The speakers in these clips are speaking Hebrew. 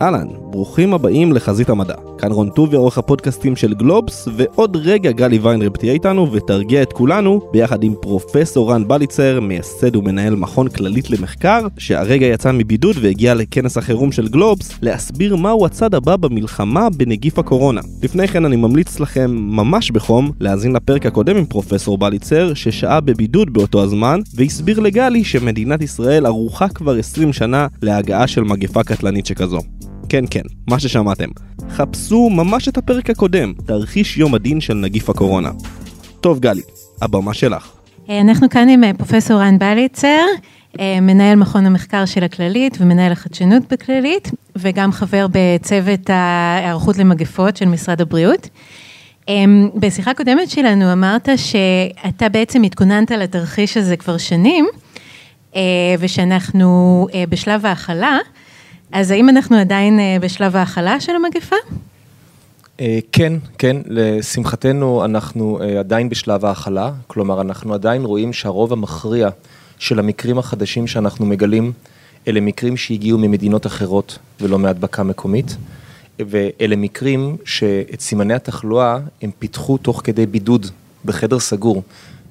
אהלן, ברוכים הבאים לחזית המדע. כאן רון טוביה, עורך הפודקאסטים של גלובס, ועוד רגע גלי ויינרב תהיה איתנו ותרגיע את כולנו, ביחד עם פרופסור רן בליצר, מייסד ומנהל מכון כללית למחקר, שהרגע יצא מבידוד והגיע לכנס החירום של גלובס, להסביר מהו הצד הבא במלחמה בנגיף הקורונה. לפני כן אני ממליץ לכם ממש בחום להאזין לפרק הקודם עם פרופסור בליצר, ששהה בבידוד באותו הזמן, והסביר לגלי שמדינת ישראל ערוכה כבר 20 שנה להגעה של מגפה קטלנית שכזו. כן כן, מה ששמעתם. חפשו ממש את הפרק הקודם, תרחיש יום הדין של נגיף הקורונה. טוב גלי, הבמה שלך. אנחנו כאן עם אה, פרופסור רן בליצר, אה, מנהל מכון המחקר של הכללית ומנהל החדשנות בכללית, וגם חבר בצוות ההיערכות למגפות של משרד הבריאות. אה, בשיחה קודמת שלנו אמרת שאתה בעצם התכוננת לתרחיש הזה כבר שנים, ושאנחנו בשלב ההכלה. אז האם אנחנו עדיין אה, בשלב ההכלה של המגפה? אה, כן, כן, לשמחתנו אנחנו אה, עדיין בשלב ההכלה, כלומר אנחנו עדיין רואים שהרוב המכריע של המקרים החדשים שאנחנו מגלים, אלה מקרים שהגיעו ממדינות אחרות ולא מהדבקה מקומית, ואלה מקרים שאת סימני התחלואה הם פיתחו תוך כדי בידוד בחדר סגור,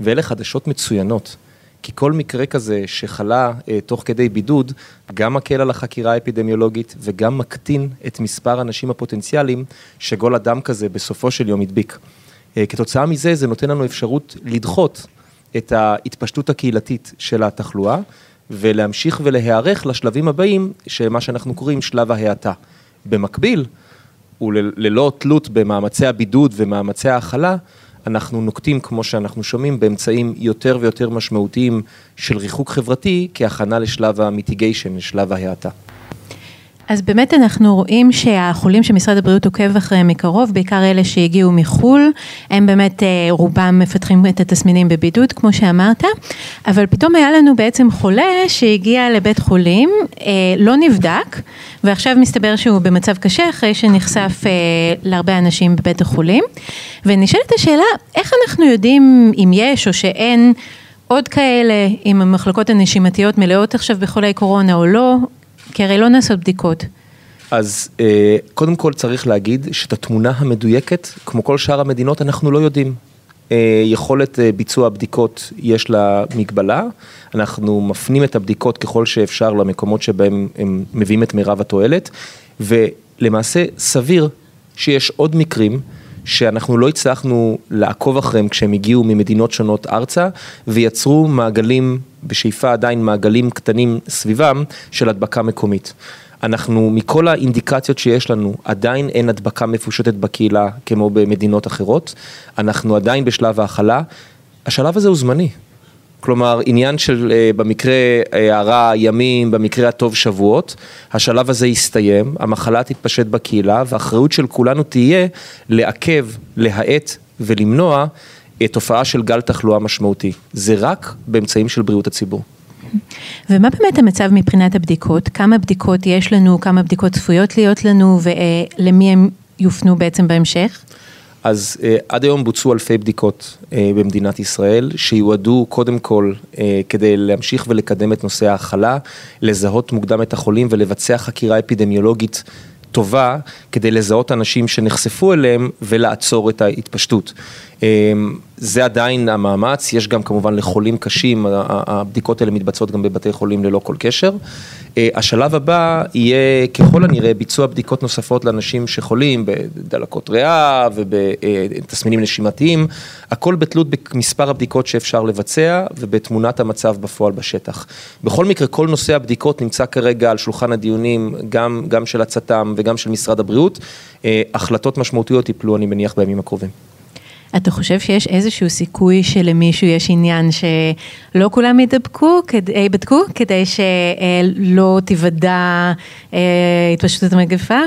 ואלה חדשות מצוינות. כי כל מקרה כזה שחלה אה, תוך כדי בידוד, גם מקל על החקירה האפידמיולוגית וגם מקטין את מספר האנשים הפוטנציאליים שגול אדם כזה בסופו של יום הדביק. אה, כתוצאה מזה, זה נותן לנו אפשרות לדחות את ההתפשטות הקהילתית של התחלואה, ולהמשיך ולהיערך לשלבים הבאים, שמה שאנחנו קוראים שלב ההאטה. במקביל, וללא תלות במאמצי הבידוד ומאמצי ההכלה, אנחנו נוקטים, כמו שאנחנו שומעים, באמצעים יותר ויותר משמעותיים של ריחוק חברתי כהכנה לשלב המיטיגיישן, לשלב ההאטה. אז באמת אנחנו רואים שהחולים שמשרד הבריאות עוקב אחריהם מקרוב, בעיקר אלה שהגיעו מחו"ל, הם באמת אה, רובם מפתחים את התסמינים בבידוד, כמו שאמרת, אבל פתאום היה לנו בעצם חולה שהגיע לבית חולים, אה, לא נבדק, ועכשיו מסתבר שהוא במצב קשה אחרי שנחשף אה, להרבה אנשים בבית החולים, ונשאלת השאלה, איך אנחנו יודעים אם יש או שאין עוד כאלה, אם המחלקות הנשימתיות מלאות עכשיו בחולי קורונה או לא, כי הרי לא נעשות בדיקות. אז אה, קודם כל צריך להגיד שאת התמונה המדויקת, כמו כל שאר המדינות, אנחנו לא יודעים. אה, יכולת אה, ביצוע הבדיקות יש לה מגבלה, אנחנו מפנים את הבדיקות ככל שאפשר למקומות שבהם הם מביאים את מירב התועלת, ולמעשה סביר שיש עוד מקרים שאנחנו לא הצלחנו לעקוב אחריהם כשהם הגיעו ממדינות שונות ארצה, ויצרו מעגלים, בשאיפה עדיין מעגלים קטנים סביבם, של הדבקה מקומית. אנחנו, מכל האינדיקציות שיש לנו, עדיין אין הדבקה מפושטת בקהילה כמו במדינות אחרות, אנחנו עדיין בשלב ההכלה, השלב הזה הוא זמני. כלומר, עניין של אה, במקרה אה, הרע ימים, במקרה הטוב שבועות, השלב הזה יסתיים, המחלה תתפשט בקהילה, והאחריות של כולנו תהיה לעכב, להאט ולמנוע אה, תופעה של גל תחלואה משמעותי. זה רק באמצעים של בריאות הציבור. ומה באמת המצב מבחינת הבדיקות? כמה בדיקות יש לנו, כמה בדיקות צפויות להיות לנו ולמי הם יופנו בעצם בהמשך? אז uh, עד היום בוצעו אלפי בדיקות uh, במדינת ישראל, שיועדו קודם כל uh, כדי להמשיך ולקדם את נושא ההכלה, לזהות מוקדם את החולים ולבצע חקירה אפידמיולוגית טובה כדי לזהות אנשים שנחשפו אליהם ולעצור את ההתפשטות. אמ, זה עדיין המאמץ, יש גם כמובן לחולים קשים, הבדיקות האלה מתבצעות גם בבתי חולים ללא כל קשר. אה, השלב הבא יהיה ככל הנראה ביצוע בדיקות נוספות לאנשים שחולים בדלקות ריאה ובתסמינים נשימתיים, הכל בתלות במספר הבדיקות שאפשר לבצע ובתמונת המצב בפועל בשטח. בכל מקרה, כל נושא הבדיקות נמצא כרגע על שולחן הדיונים, גם, גם של הצט"ם וגם של משרד הבריאות. אה, החלטות משמעותיות ייפלו, אני מניח, בימים הקרובים. אתה חושב שיש איזשהו סיכוי שלמישהו יש עניין שלא כולם ידבקו, ייבדקו, כדי שלא תיוודע אה, התפשטות המגפה?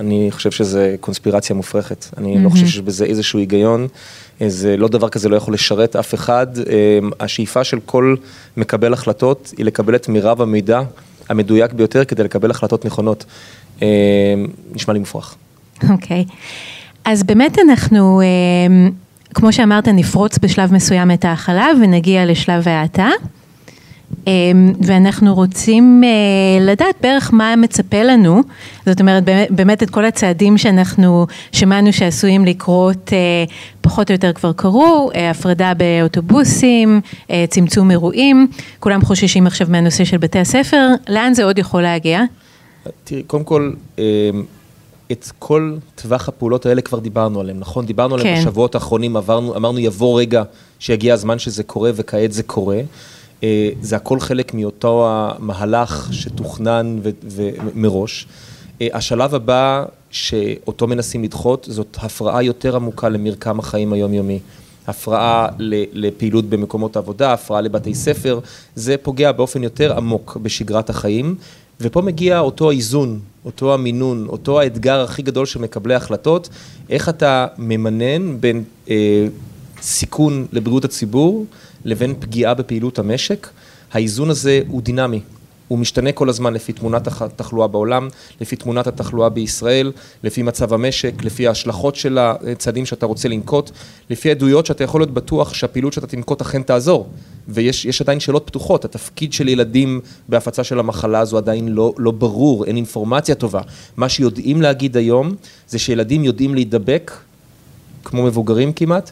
אני חושב שזה קונספירציה מופרכת, אני mm-hmm. לא חושב שיש בזה איזשהו היגיון, זה לא דבר כזה לא יכול לשרת אף אחד, אה, השאיפה של כל מקבל החלטות היא לקבל את מירב המידע המדויק ביותר כדי לקבל החלטות נכונות. אה, נשמע לי מופרך. אוקיי, okay. אז באמת אנחנו... כמו שאמרת, נפרוץ בשלב מסוים את ההכלה ונגיע לשלב ההאטה. אמ, ואנחנו רוצים אה, לדעת בערך מה מצפה לנו, זאת אומרת באמת את כל הצעדים שאנחנו שמענו שעשויים לקרות אה, פחות או יותר כבר קרו, אה, הפרדה באוטובוסים, צמצום אירועים, כולם חוששים עכשיו מהנושא של בתי הספר, לאן זה עוד יכול להגיע? תראי, קודם כל, את כל טווח הפעולות האלה כבר דיברנו עליהם, נכון? דיברנו עליהם כן. בשבועות האחרונים, עברנו, אמרנו יבוא רגע שיגיע הזמן שזה קורה וכעת זה קורה. אה, זה הכל חלק מאותו המהלך שתוכנן מראש. אה, השלב הבא שאותו מנסים לדחות זאת הפרעה יותר עמוקה למרקם החיים היומיומי. הפרעה לפעילות במקומות עבודה, הפרעה לבתי ספר, זה פוגע באופן יותר עמוק בשגרת החיים. ופה מגיע אותו האיזון, אותו המינון, אותו האתגר הכי גדול של מקבלי החלטות, איך אתה ממנן בין אה, סיכון לבריאות הציבור לבין פגיעה בפעילות המשק. האיזון הזה הוא דינמי, הוא משתנה כל הזמן לפי תמונת התחלואה בעולם, לפי תמונת התחלואה בישראל, לפי מצב המשק, לפי ההשלכות של הצעדים שאתה רוצה לנקוט, לפי עדויות שאתה יכול להיות בטוח שהפעילות שאתה תנקוט אכן תעזור. ויש עדיין שאלות פתוחות, התפקיד של ילדים בהפצה של המחלה הזו עדיין לא, לא ברור, אין אינפורמציה טובה. מה שיודעים להגיד היום זה שילדים יודעים להידבק, כמו מבוגרים כמעט,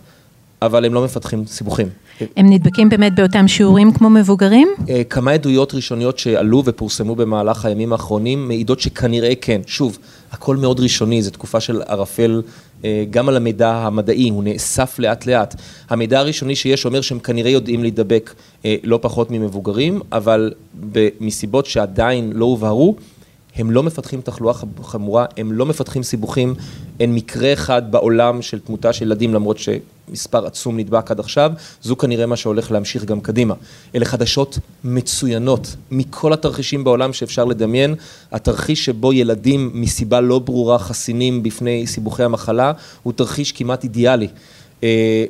אבל הם לא מפתחים סיבוכים. הם נדבקים באמת באותם שיעורים כמו מבוגרים? אה, כמה עדויות ראשוניות שעלו ופורסמו במהלך הימים האחרונים מעידות שכנראה כן. שוב, הכל מאוד ראשוני, זו תקופה של ערפל אה, גם על המידע המדעי, הוא נאסף לאט לאט. המידע הראשוני שיש אומר שהם כנראה יודעים להידבק אה, לא פחות ממבוגרים, אבל מסיבות שעדיין לא הובהרו, הם לא מפתחים תחלואה חמורה, הם לא מפתחים סיבוכים, אין מקרה אחד בעולם של תמותה של ילדים למרות שמספר עצום נדבק עד עכשיו, זו כנראה מה שהולך להמשיך גם קדימה. אלה חדשות מצוינות מכל התרחישים בעולם שאפשר לדמיין, התרחיש שבו ילדים מסיבה לא ברורה חסינים בפני סיבוכי המחלה הוא תרחיש כמעט אידיאלי. Uh,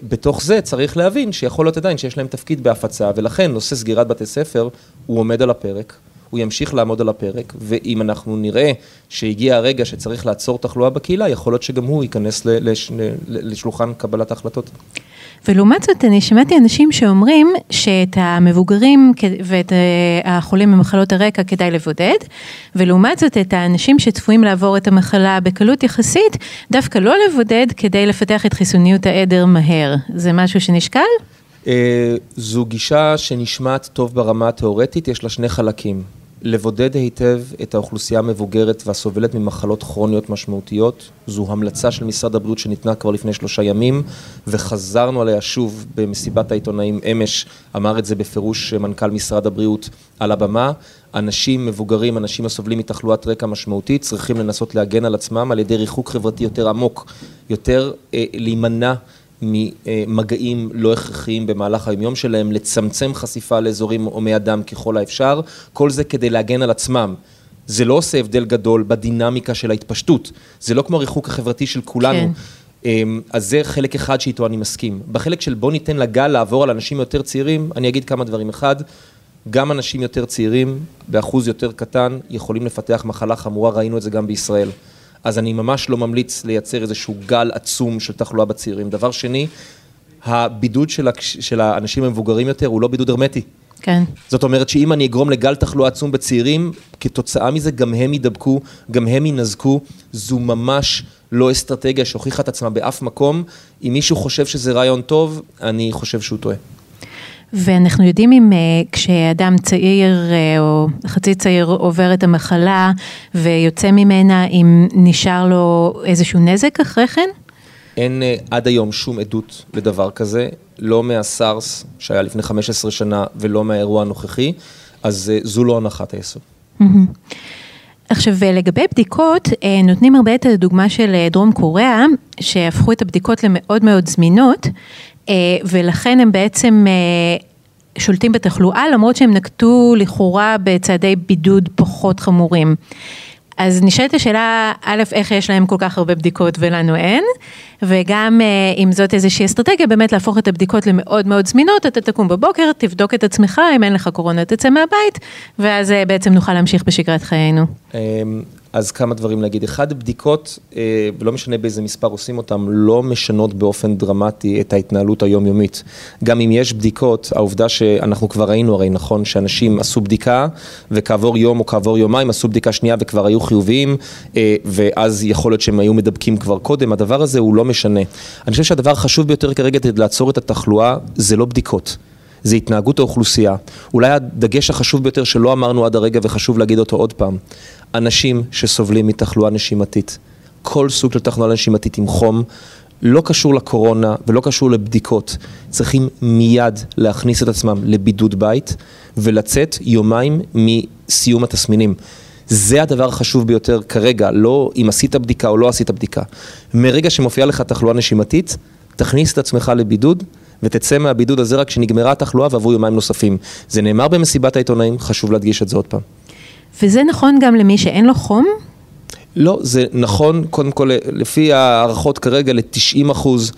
בתוך זה צריך להבין שיכול להיות עדיין שיש להם תפקיד בהפצה ולכן נושא סגירת בתי ספר הוא עומד על הפרק. הוא ימשיך לעמוד על הפרק, ואם אנחנו נראה שהגיע הרגע שצריך לעצור תחלואה בקהילה, יכול להיות שגם הוא ייכנס לש, לשולחן קבלת ההחלטות. ולעומת זאת, אני שמעתי אנשים שאומרים שאת המבוגרים ואת אה, החולים במחלות הרקע כדאי לבודד, ולעומת זאת, את האנשים שצפויים לעבור את המחלה בקלות יחסית, דווקא לא לבודד כדי לפתח את חיסוניות העדר מהר. זה משהו שנשקל? אה, זו גישה שנשמעת טוב ברמה התיאורטית, יש לה שני חלקים. לבודד היטב את האוכלוסייה המבוגרת והסובלת ממחלות כרוניות משמעותיות. זו המלצה של משרד הבריאות שניתנה כבר לפני שלושה ימים, וחזרנו עליה שוב במסיבת העיתונאים אמש, אמר את זה בפירוש מנכ"ל משרד הבריאות על הבמה. אנשים מבוגרים, אנשים הסובלים מתחלואת רקע משמעותית, צריכים לנסות להגן על עצמם על ידי ריחוק חברתי יותר עמוק, יותר אה, להימנע ממגעים לא הכרחיים במהלך היומיום שלהם, לצמצם חשיפה לאזורים הומי אדם ככל האפשר, כל זה כדי להגן על עצמם. זה לא עושה הבדל גדול בדינמיקה של ההתפשטות, זה לא כמו הריחוק החברתי של כולנו. כן. אמ, אז זה חלק אחד שאיתו אני מסכים. בחלק של בוא ניתן לגל לעבור על אנשים יותר צעירים, אני אגיד כמה דברים. אחד, גם אנשים יותר צעירים, באחוז יותר קטן, יכולים לפתח מחלה חמורה, ראינו את זה גם בישראל. אז אני ממש לא ממליץ לייצר איזשהו גל עצום של תחלואה בצעירים. דבר שני, הבידוד של, הקש... של האנשים המבוגרים יותר הוא לא בידוד הרמטי. כן. זאת אומרת שאם אני אגרום לגל תחלואה עצום בצעירים, כתוצאה מזה גם הם יידבקו, גם הם ינזקו, זו ממש לא אסטרטגיה שהוכיחה את עצמה באף מקום. אם מישהו חושב שזה רעיון טוב, אני חושב שהוא טועה. ואנחנו יודעים אם אה, כשאדם צעיר אה, או חצי צעיר עובר את המחלה ויוצא ממנה, אם נשאר לו איזשהו נזק אחרי כן? אין אה, עד היום שום עדות לדבר כזה, לא מהסארס שהיה לפני 15 שנה ולא מהאירוע הנוכחי, אז זו לא הנחת היסוד. עכשיו לגבי בדיקות, נותנים הרבה את הדוגמה של דרום קוריאה, שהפכו את הבדיקות למאוד מאוד זמינות, ולכן הם בעצם אה, שולטים בתחלואה, למרות שהם נקטו לכאורה בצעדי בידוד פחות חמורים. אז נשאלת השאלה, א', איך יש להם כל כך הרבה בדיקות ולנו אין, וגם אה, אם זאת איזושהי אסטרטגיה, באמת להפוך את הבדיקות למאוד מאוד זמינות, אתה תקום בבוקר, תבדוק את עצמך, אם אין לך קורונה תצא מהבית, ואז בעצם נוכל להמשיך בשגרת חיינו. אז כמה דברים להגיד. אחד, בדיקות, אה, ולא משנה באיזה מספר עושים אותן, לא משנות באופן דרמטי את ההתנהלות היומיומית. גם אם יש בדיקות, העובדה שאנחנו כבר ראינו הרי נכון, שאנשים עשו בדיקה, וכעבור יום או כעבור יומיים עשו בדיקה שנייה וכבר היו חיוביים, אה, ואז יכול להיות שהם היו מדבקים כבר קודם, הדבר הזה הוא לא משנה. אני חושב שהדבר החשוב ביותר כרגע לעצור את התחלואה, זה לא בדיקות. זה התנהגות האוכלוסייה. אולי הדגש החשוב ביותר שלא אמרנו עד הרגע וחשוב להגיד אותו עוד פעם, אנשים שסובלים מתחלואה נשימתית, כל סוג של תחלואה נשימתית עם חום, לא קשור לקורונה ולא קשור לבדיקות, צריכים מיד להכניס את עצמם לבידוד בית ולצאת יומיים מסיום התסמינים. זה הדבר החשוב ביותר כרגע, לא אם עשית בדיקה או לא עשית בדיקה. מרגע שמופיעה לך תחלואה נשימתית, תכניס את עצמך לבידוד. ותצא מהבידוד הזה רק כשנגמרה התחלואה ועברו יומיים נוספים. זה נאמר במסיבת העיתונאים, חשוב להדגיש את זה עוד פעם. וזה נכון גם למי שאין לו חום? לא, זה נכון, קודם כל, לפי הערכות כרגע, ל-90 אחוז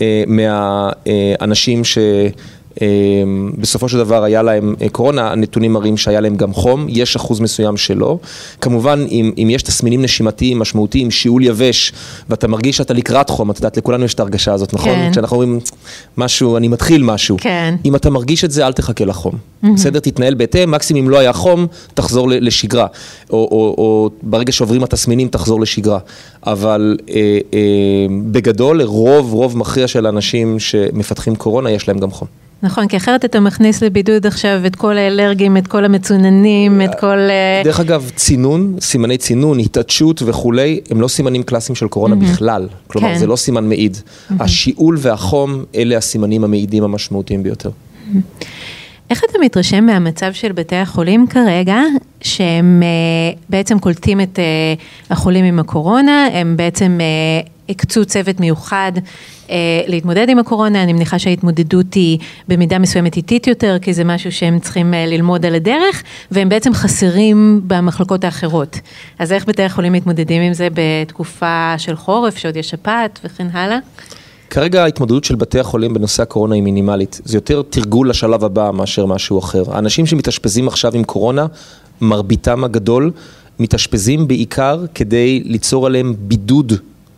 אה, מהאנשים ש... אמ, בסופו של דבר היה להם אה, קורונה, הנתונים מראים שהיה להם גם חום, יש אחוז מסוים שלא. כמובן, אם, אם יש תסמינים נשימתיים משמעותיים, שיעול יבש, ואתה מרגיש שאתה לקראת חום, את יודעת, לכולנו יש את ההרגשה הזאת, נכון? כן. כשאנחנו אומרים משהו, אני מתחיל משהו. כן. אם אתה מרגיש את זה, אל תחכה לחום. Mm-hmm. בסדר? תתנהל בהתאם, מקסימום אם לא היה חום, תחזור לשגרה. או, או, או ברגע שעוברים התסמינים, תחזור לשגרה. אבל אה, אה, בגדול, רוב, רוב מכריע של האנשים שמפתחים קורונה, יש להם גם חום. נכון, כי אחרת אתה מכניס לבידוד עכשיו את כל האלרגים, את כל המצוננים, את כל... אה, דרך אגב, צינון, סימני צינון, התעדשות וכולי, הם לא סימנים קלאסיים של קורונה. בכלל. כלומר, כן. זה לא סימן מעיד. השיעול והחום, אלה הסימנים המעידים המשמעותיים ביותר. איך אתה מתרשם מהמצב של בתי החולים כרגע, שהם uh, בעצם קולטים את uh, החולים עם הקורונה, הם בעצם הקצו צוות מיוחד uh, להתמודד עם הקורונה, אני מניחה שההתמודדות היא במידה מסוימת איטית יותר, כי זה משהו שהם צריכים uh, ללמוד על הדרך, והם בעצם חסרים במחלקות האחרות. אז איך בתי החולים מתמודדים עם זה בתקופה של חורף, שעוד יש שפעת וכן הלאה? כרגע ההתמודדות של בתי החולים בנושא הקורונה היא מינימלית. זה יותר תרגול לשלב הבא מאשר משהו אחר. האנשים שמתאשפזים עכשיו עם קורונה, מרביתם הגדול, מתאשפזים בעיקר כדי ליצור עליהם בידוד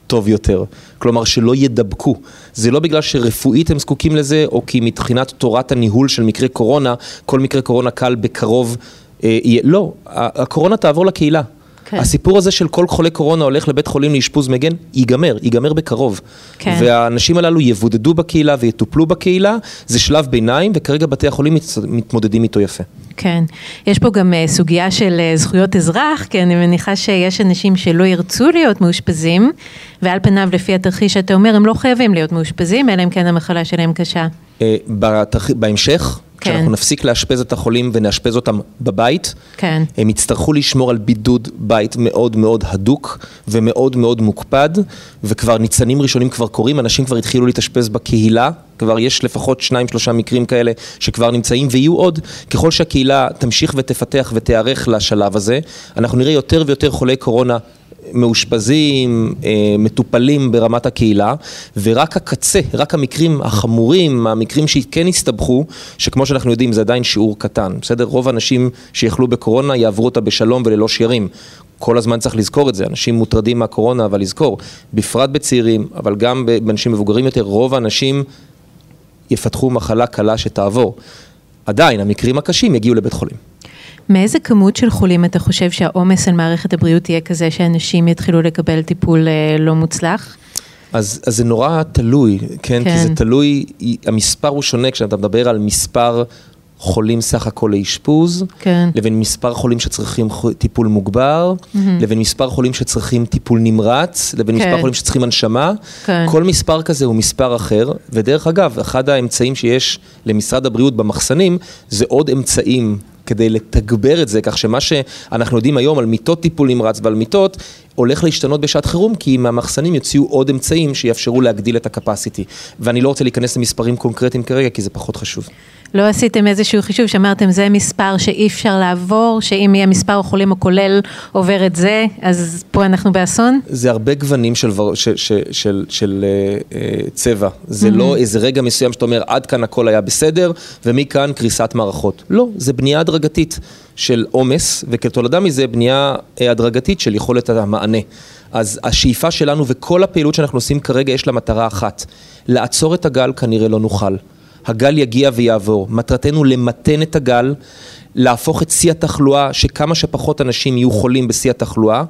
טוב יותר. כלומר, שלא ידבקו. זה לא בגלל שרפואית הם זקוקים לזה, או כי מבחינת תורת הניהול של מקרה קורונה, כל מקרה קורונה קל בקרוב אה. לא, הקורונה תעבור לקהילה. כן. הסיפור הזה של כל חולה קורונה הולך לבית חולים לאשפוז מגן, ייגמר, ייגמר בקרוב. כן. והאנשים הללו יבודדו בקהילה ויטופלו בקהילה, זה שלב ביניים, וכרגע בתי החולים מתמודדים איתו יפה. כן, יש פה גם uh, סוגיה של uh, זכויות אזרח, כי אני מניחה שיש אנשים שלא ירצו להיות מאושפזים, ועל פניו לפי התרחיש שאתה אומר, הם לא חייבים להיות מאושפזים, אלא אם כן המחלה שלהם קשה. Uh, בתרח... בהמשך, כן. כשאנחנו נפסיק לאשפז את החולים ונאשפז אותם בבית, כן. הם יצטרכו לשמור על בידוד בית מאוד מאוד הדוק ומאוד מאוד מוקפד, וכבר ניצנים ראשונים כבר קורים, אנשים כבר התחילו להתאשפז בקהילה, כבר יש לפחות שניים שלושה מקרים כאלה שכבר נמצאים ויהיו עוד, ככל שהקהילה תמשיך ותפתח ותיערך לשלב הזה, אנחנו נראה יותר ויותר חולי קורונה מאושפזים, אה, מטופלים ברמת הקהילה, ורק הקצה, רק המקרים החמורים, המקרים שכן הסתבכו, שכמו שאנחנו יודעים זה עדיין שיעור קטן, בסדר? רוב האנשים שיחלו בקורונה יעברו אותה בשלום וללא שיירים. כל הזמן צריך לזכור את זה, אנשים מוטרדים מהקורונה, אבל לזכור, בפרט בצעירים, אבל גם באנשים מבוגרים יותר, רוב האנשים יפתחו מחלה קלה שתעבור. עדיין, המקרים הקשים יגיעו לבית חולים. מאיזה כמות של חולים אתה חושב שהעומס על מערכת הבריאות יהיה כזה שאנשים יתחילו לקבל טיפול אה, לא מוצלח? אז, אז זה נורא תלוי, כן? כן? כי זה תלוי, המספר הוא שונה כשאתה מדבר על מספר חולים סך הכל לאשפוז, כן. לבין מספר חולים שצריכים טיפול מוגבר, mm-hmm. לבין מספר חולים שצריכים טיפול נמרץ, לבין כן. מספר חולים שצריכים הנשמה. כן. כל מספר כזה הוא מספר אחר, ודרך אגב, אחד האמצעים שיש למשרד הבריאות במחסנים, זה עוד אמצעים כדי לתגבר את זה, כך שמה שאנחנו יודעים היום על מיטות טיפול נמרץ ועל מיטות, הולך להשתנות בשעת חירום, כי מהמחסנים יוציאו עוד אמצעים שיאפשרו להגדיל את הקפסיטי. ואני לא רוצה להיכנס למספרים קונקרטיים כרגע, כי זה פחות חשוב. לא עשיתם איזשהו חישוב שאמרתם זה מספר שאי אפשר לעבור, שאם יהיה מספר החולים הכולל עובר את זה, אז פה אנחנו באסון? זה הרבה גוונים של, של, של, של, של uh, צבע, זה mm-hmm. לא איזה רגע מסוים שאתה אומר עד כאן הכל היה בסדר ומכאן קריסת מערכות. לא, זה בנייה הדרגתית של עומס וכתולדה מזה בנייה אה, הדרגתית של יכולת המענה. אז השאיפה שלנו וכל הפעילות שאנחנו עושים כרגע יש לה מטרה אחת, לעצור את הגל כנראה לא נוכל. הגל יגיע ויעבור. מטרתנו למתן את הגל, להפוך את שיא התחלואה, שכמה שפחות אנשים יהיו חולים בשיא התחלואה,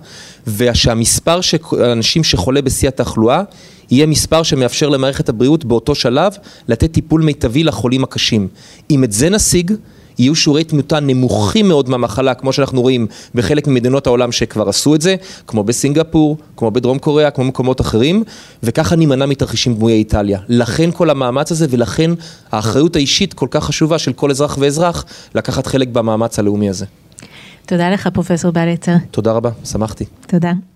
ושהמספר של אנשים שחולה בשיא התחלואה יהיה מספר שמאפשר למערכת הבריאות באותו שלב לתת טיפול מיטבי לחולים הקשים. אם את זה נשיג, יהיו שיעורי תמותה נמוכים מאוד מהמחלה, כמו שאנחנו רואים בחלק ממדינות העולם שכבר עשו את זה, כמו בסינגפור, כמו בדרום קוריאה, כמו במקומות אחרים, וככה נימנע מתרחישים דמויי איטליה. לכן כל המאמץ הזה ולכן האחריות האישית כל כך חשובה של כל אזרח ואזרח לקחת חלק במאמץ הלאומי הזה. תודה לך פרופסור בליצר. תודה רבה, שמחתי. תודה.